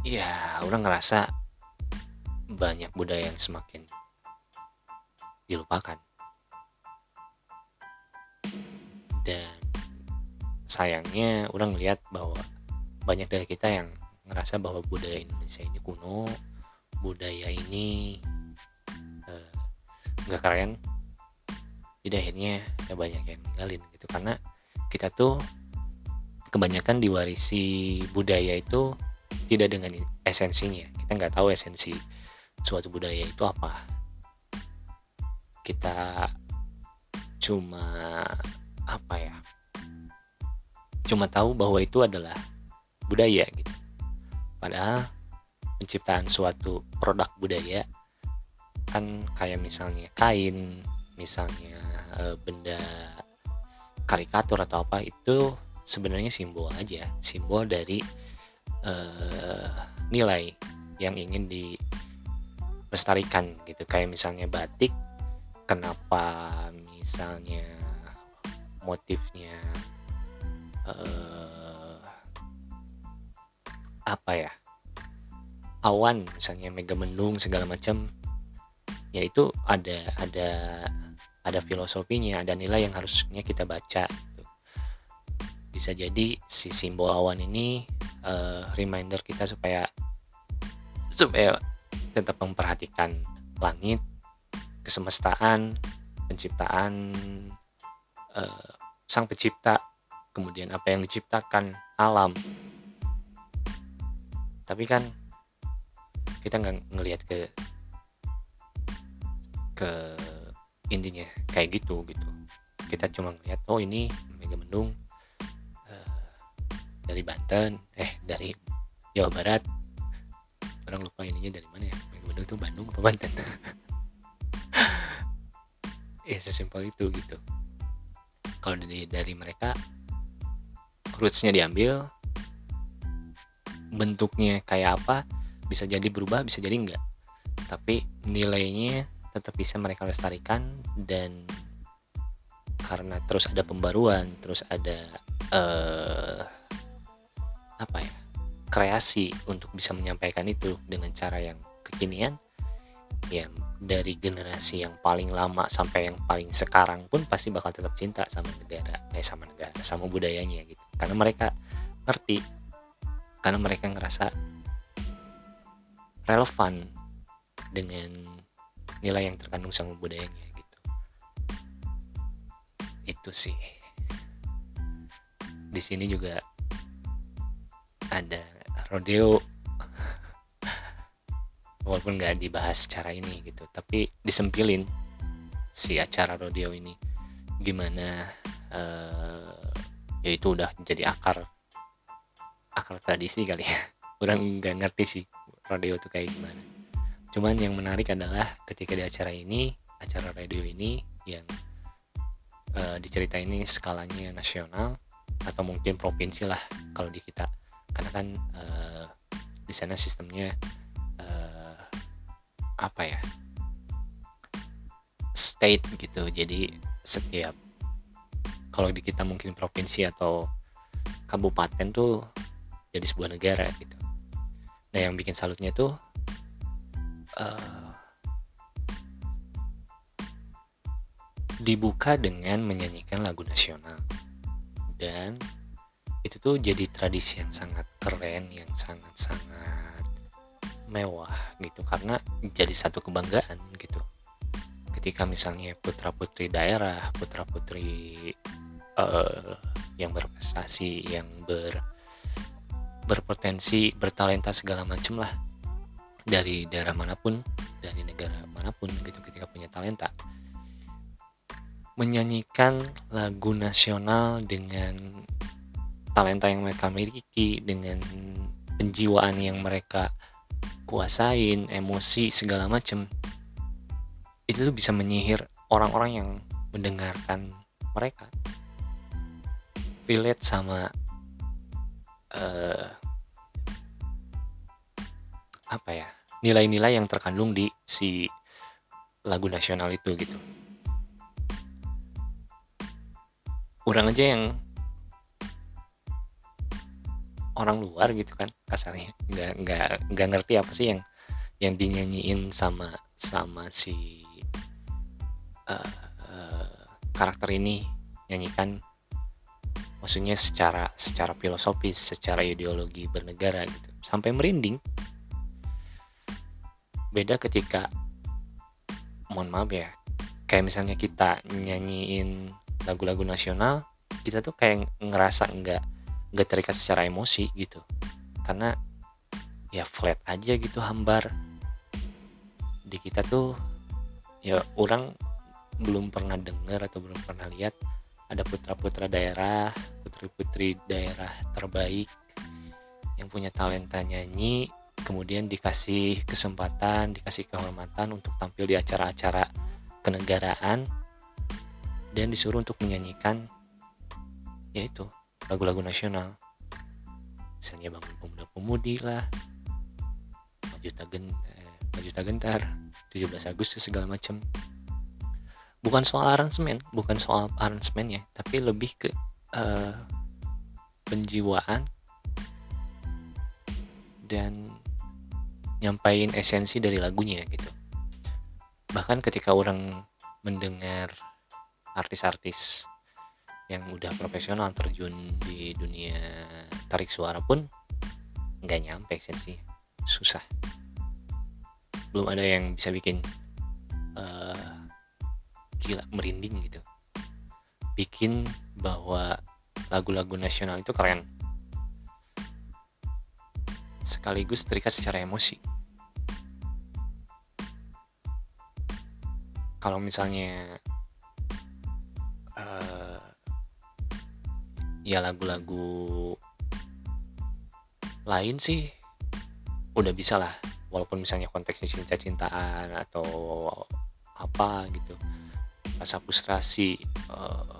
ya orang ngerasa banyak budaya yang semakin dilupakan. Dan sayangnya orang lihat bahwa banyak dari kita yang ngerasa bahwa budaya Indonesia ini kuno budaya ini nggak keren. Jadi akhirnya ya banyak yang ninggalin gitu. Karena kita tuh kebanyakan diwarisi budaya itu tidak dengan esensinya. Kita nggak tahu esensi suatu budaya itu apa. Kita cuma apa ya cuma tahu bahwa itu adalah budaya gitu. Padahal penciptaan suatu produk budaya kan kayak misalnya kain, misalnya e, benda karikatur atau apa itu sebenarnya simbol aja, simbol dari e, nilai yang ingin dilestarikan gitu. Kayak misalnya batik, kenapa misalnya motifnya uh, apa ya awan misalnya mega mendung segala macam yaitu ada ada ada filosofinya ada nilai yang harusnya kita baca gitu. bisa jadi si simbol awan ini uh, reminder kita supaya supaya tetap memperhatikan langit kesemestaan penciptaan uh, sang pencipta kemudian apa yang diciptakan alam tapi kan kita nggak ngelihat ke ke intinya kayak gitu gitu. Kita cuma ngeliat oh ini Mega Mendung uh, dari Banten eh dari Jawa Barat. Orang lupa ininya dari mana ya? Mega Mendung itu Bandung apa Banten? Ya sesimpel itu gitu. Kalau dari dari mereka rootsnya diambil bentuknya kayak apa bisa jadi berubah bisa jadi enggak. Tapi nilainya tetap bisa mereka lestarikan dan karena terus ada pembaruan terus ada uh, apa ya kreasi untuk bisa menyampaikan itu dengan cara yang kekinian ya dari generasi yang paling lama sampai yang paling sekarang pun pasti bakal tetap cinta sama negara eh sama negara sama budayanya gitu. Karena mereka ngerti karena mereka ngerasa relevan dengan nilai yang terkandung sama budayanya gitu. Itu sih. Di sini juga ada rodeo. Walaupun nggak dibahas secara ini gitu. Tapi disempilin si acara rodeo ini. Gimana uh, ya itu udah jadi akar akar tradisi kali ya. Orang nggak ngerti sih rodeo itu kayak gimana cuman yang menarik adalah ketika di acara ini acara radio ini yang uh, dicerita ini skalanya nasional atau mungkin provinsi lah kalau di kita. Karena kan uh, di sana sistemnya uh, apa ya? State gitu. Jadi setiap kalau di kita mungkin provinsi atau kabupaten tuh jadi sebuah negara gitu. Nah yang bikin salutnya tuh uh, dibuka dengan menyanyikan lagu nasional. Dan itu tuh jadi tradisi yang sangat keren yang sangat-sangat mewah gitu. Karena jadi satu kebanggaan gitu. Ketika misalnya putra putri daerah putra putri uh, yang berprestasi yang ber berpotensi bertalenta segala macem lah dari daerah mana pun dari negara mana pun gitu ketika punya talenta. Menyanyikan lagu nasional dengan talenta yang mereka miliki dengan penjiwaan yang mereka kuasain emosi segala macam itu tuh bisa menyihir orang-orang yang mendengarkan mereka. Relate sama uh, apa ya nilai-nilai yang terkandung di si lagu nasional itu gitu. Orang aja yang orang luar gitu kan kasarnya. Nggak nggak nggak ngerti apa sih yang yang dinyanyiin sama sama si uh, uh, karakter ini nyanyikan. Maksudnya secara secara filosofis secara ideologi bernegara gitu. Sampai merinding beda ketika mohon maaf ya kayak misalnya kita nyanyiin lagu-lagu nasional kita tuh kayak ngerasa nggak nggak terikat secara emosi gitu. Karena ya flat aja gitu hambar. Di kita tuh ya orang belum pernah dengar atau belum pernah lihat ada putra-putra daerah putri-putri daerah terbaik yang punya talenta nyanyi kemudian dikasih kesempatan, dikasih kehormatan untuk tampil di acara-acara kenegaraan dan disuruh untuk menyanyikan yaitu lagu-lagu nasional. Misalnya bangun pemuda-pemudi lah, maju tagen, eh, maju tagentar, 17 Agustus segala macam. Bukan soal aransemen, bukan soal aransemennya, tapi lebih ke uh, penjiwaan dan nyampain esensi dari lagunya gitu. Bahkan ketika orang mendengar artis-artis yang udah profesional terjun di dunia tarik suara pun nggak nyampe sih susah. Belum ada yang bisa bikin uh, gila merinding gitu. Bikin bahwa lagu-lagu nasional itu keren sekaligus terikat secara emosi. Kalau misalnya uh, ya lagu-lagu lain sih udah bisa lah. Walaupun misalnya konteksnya cinta-cintaan atau apa gitu. Rasa frustrasi uh,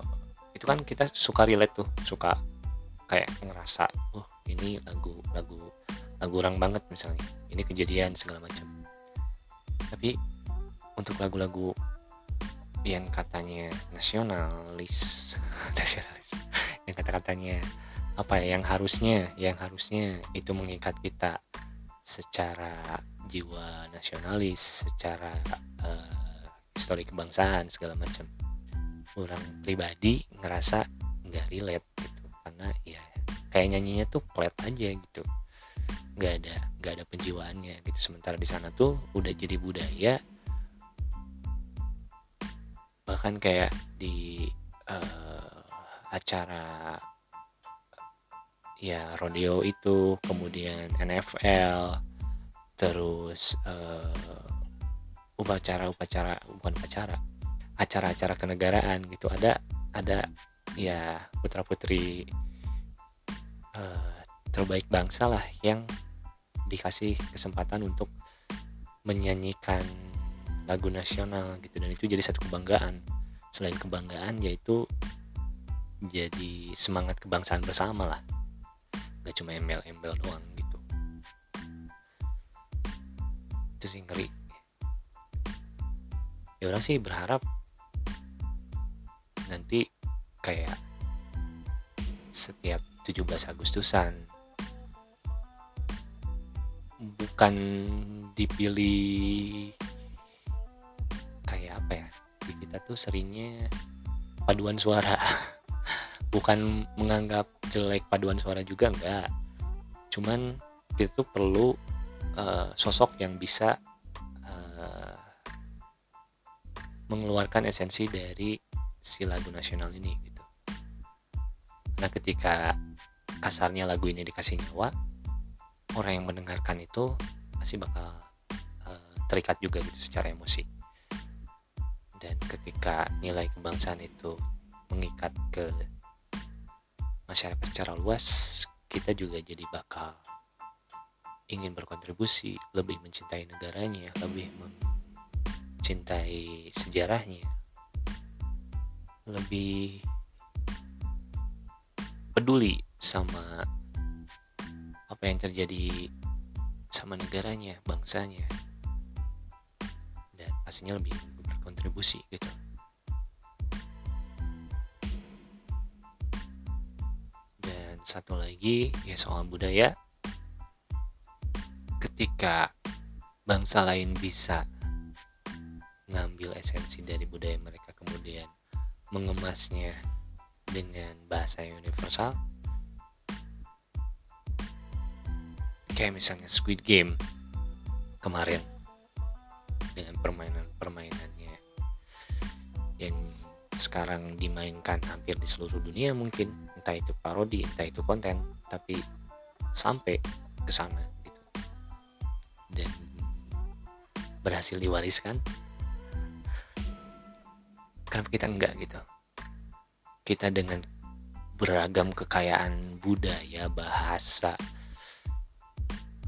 itu kan kita suka relate tuh. Suka kayak ngerasa oh ini lagu lagu lagu orang banget misalnya. Ini kejadian segala macam. Tapi untuk lagu-lagu yang katanya nasionalis nasionalis. Yang kata-katanya apa ya yang harusnya yang harusnya itu mengikat kita secara jiwa nasionalis secara uh, histori kebangsaan segala macam. Orang pribadi ngerasa nggak relate gitu. Karena ya kayak nyanyinya tuh flat aja gitu nggak ada nggak ada penjiwaannya gitu. Sementara di sana tuh udah jadi budaya. Bahkan kayak di uh, acara ya rodeo itu kemudian NFL terus uh, upacara-upacara bukan upacara acara-acara kenegaraan gitu. Ada ada ya putra putri uh, eh, terbaik bangsa lah yang dikasih kesempatan untuk menyanyikan lagu nasional gitu. Dan itu jadi satu kebanggaan. Selain kebanggaan yaitu jadi semangat kebangsaan bersama lah. Gak cuma embel-embel doang gitu. Itu sih ngeri. Ya orang sih berharap nanti kayak setiap 17 Agustusan bukan dipilih kayak apa ya? Kita tuh seringnya paduan suara. Bukan menganggap jelek paduan suara juga enggak. Cuman kita tuh perlu uh, sosok yang bisa uh, mengeluarkan esensi dari si lagu nasional ini gitu. Nah ketika kasarnya lagu ini dikasih nyawa orang yang mendengarkan itu pasti bakal uh, terikat juga gitu secara emosi. Dan ketika nilai kebangsaan itu mengikat ke masyarakat secara luas kita juga jadi bakal ingin berkontribusi lebih mencintai negaranya lebih mencintai sejarahnya lebih peduli sama apa yang terjadi sama negaranya, bangsanya, dan pastinya lebih berkontribusi gitu. Dan satu lagi ya soal budaya, ketika bangsa lain bisa ngambil esensi dari budaya mereka kemudian mengemasnya dengan bahasa universal kayak misalnya Squid Game kemarin dengan permainan-permainannya yang sekarang dimainkan hampir di seluruh dunia mungkin entah itu parodi entah itu konten tapi sampai ke sana gitu. Dan berhasil diwariskan. Kenapa kita enggak gitu? Kita dengan beragam kekayaan budaya bahasa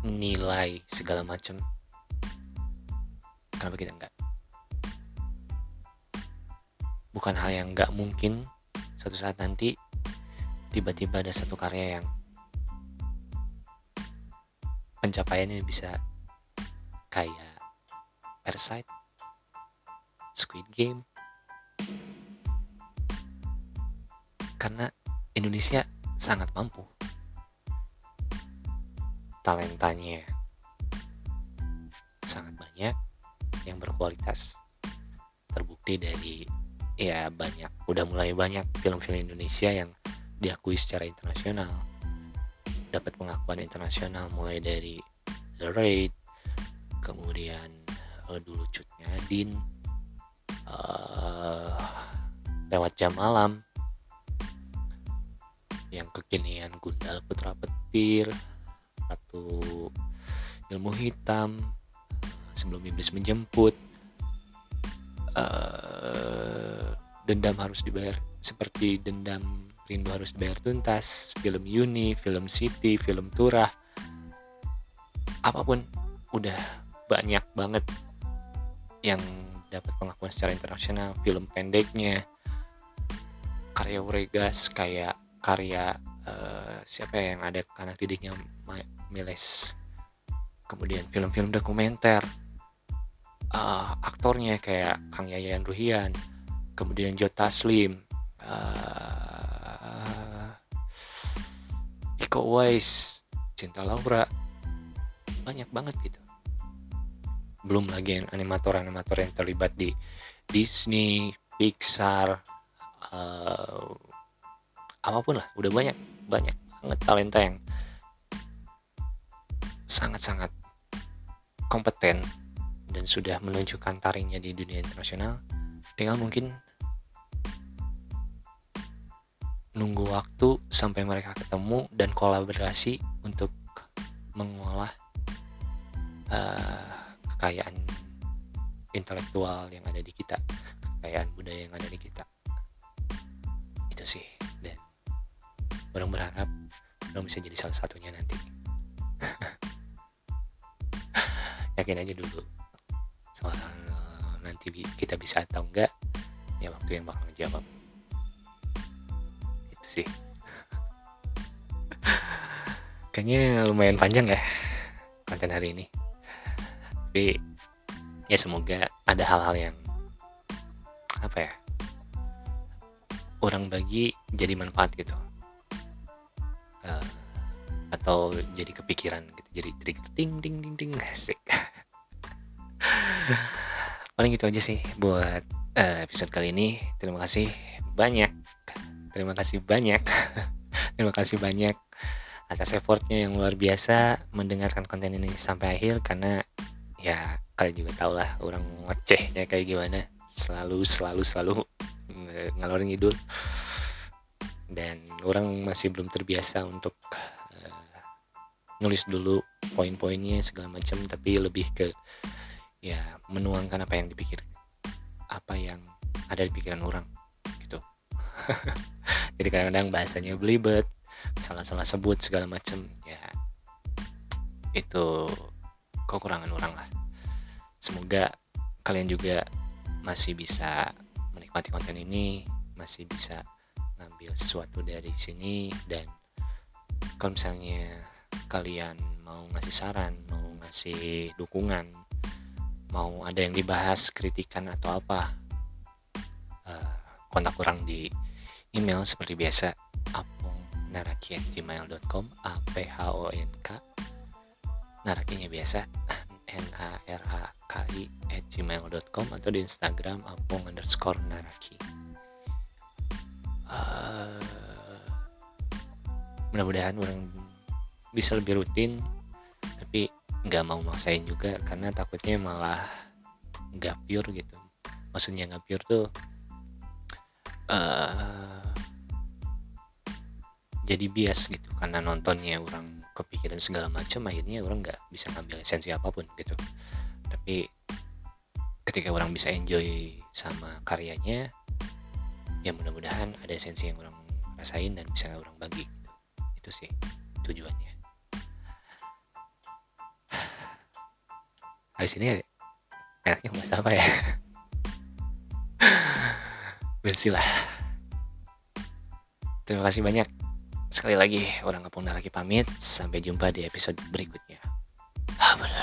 nilai segala macam. Kenapa kita enggak? Bukan hal yang enggak mungkin suatu saat nanti tiba-tiba ada satu karya yang pencapaiannya bisa kayak Parasite, Squid Game, karena Indonesia sangat mampu talentanya. Sangat banyak yang berkualitas. Terbukti dari ya banyak udah mulai banyak film-film Indonesia yang diakui secara internasional. Dapat pengakuan internasional mulai dari The Raid kemudian uh, dulu cutnya Din uh, lewat jam malam yang kekinian Gundal Putra Petir atau ilmu hitam sebelum iblis menjemput uh, dendam harus dibayar seperti dendam rindu harus dibayar tuntas film Yuni film City film Turah apa pun udah banyak banget yang dapat pengakuan secara internasional film pendeknya karya Uregas kayak karya uh, siapa ya yang ada anak didiknya Miles. Kemudian film-film dokumenter. Uh, aktornya kayak Kang Yayan Ruhian. Kemudian Joe Taslim. Uh, Iko Uwais Cinta Laura. Banyak banget gitu. Belum lagi yang animator-animator yang terlibat di Disney, Pixar, uh, apa pun lah, udah banyak banyak banget talenta yang sangat-sangat kompeten dan sudah menunjukkan taringnya di dunia internasional tinggal mungkin nunggu waktu sampai mereka ketemu dan kolaborasi untuk mengolah uh, kekayaan intelektual yang ada di kita kekayaan budaya yang ada di kita. Itu sih dan orang berharap orang bisa jadi salah satunya nanti yakin aja dulu. Soal nanti kita bisa atau enggak ya waktu yang bakal ngejawab. Itu sih. Kayaknya lumayan panjang ya konten hari ini. Tapi ya semoga ada hal-hal yang apa ya orang bagi jadi manfaat gitu. Uh, atau jadi kepikiran gitu jadi trigger ting ting ting ting. Asik. Paling gitu aja sih buat uh, episode kali ini. Terima kasih banyak. Terima kasih banyak. Terima kasih banyak atas effortnya yang luar biasa mendengarkan konten ini sampai akhir. Karena ya kalian juga tau lah orang ngocehnya kayak gimana. Selalu selalu selalu ngalorin ngidul. Dan orang masih belum terbiasa untuk nulis dulu poin-poinnya segala macam tapi lebih ke ya menuangkan apa yang dipikir apa yang ada di pikiran orang gitu. Jadi kadang-kadang bahasanya belibet salah-salah sebut segala macam ya itu kekurangan orang lah. Semoga kalian juga masih bisa menikmati konten ini masih bisa ngambil sesuatu dari sini dan kalau misalnya kalian mau ngasih saran mau ngasih dukungan mau ada yang dibahas kritikan atau apa uh, kontak orang di email seperti biasa apong.naraki@gmail.com a p h o n k narakinya biasa n a r a k i at gmail.com atau di Instagram apong underscore naraki. Uh, mudah-mudahan orang bisa lebih rutin tapi nggak mau maksain juga karena takutnya malah nggak pure gitu. Maksudnya nggak pure tuh uh, jadi bias gitu karena nontonnya orang kepikiran segala macam akhirnya orang nggak bisa ngambil esensi apa pun gitu. Tapi ketika orang bisa enjoy sama karyanya ya mudah-mudahan ada esensi yang orang rasain dan bisa orang bagi gitu. itu sih tujuannya habis ini enaknya bahas apa ya? Lah. Terima kasih banyak. Sekali lagi orang kampung lagi pamit. Sampai jumpa di episode berikutnya. Abado.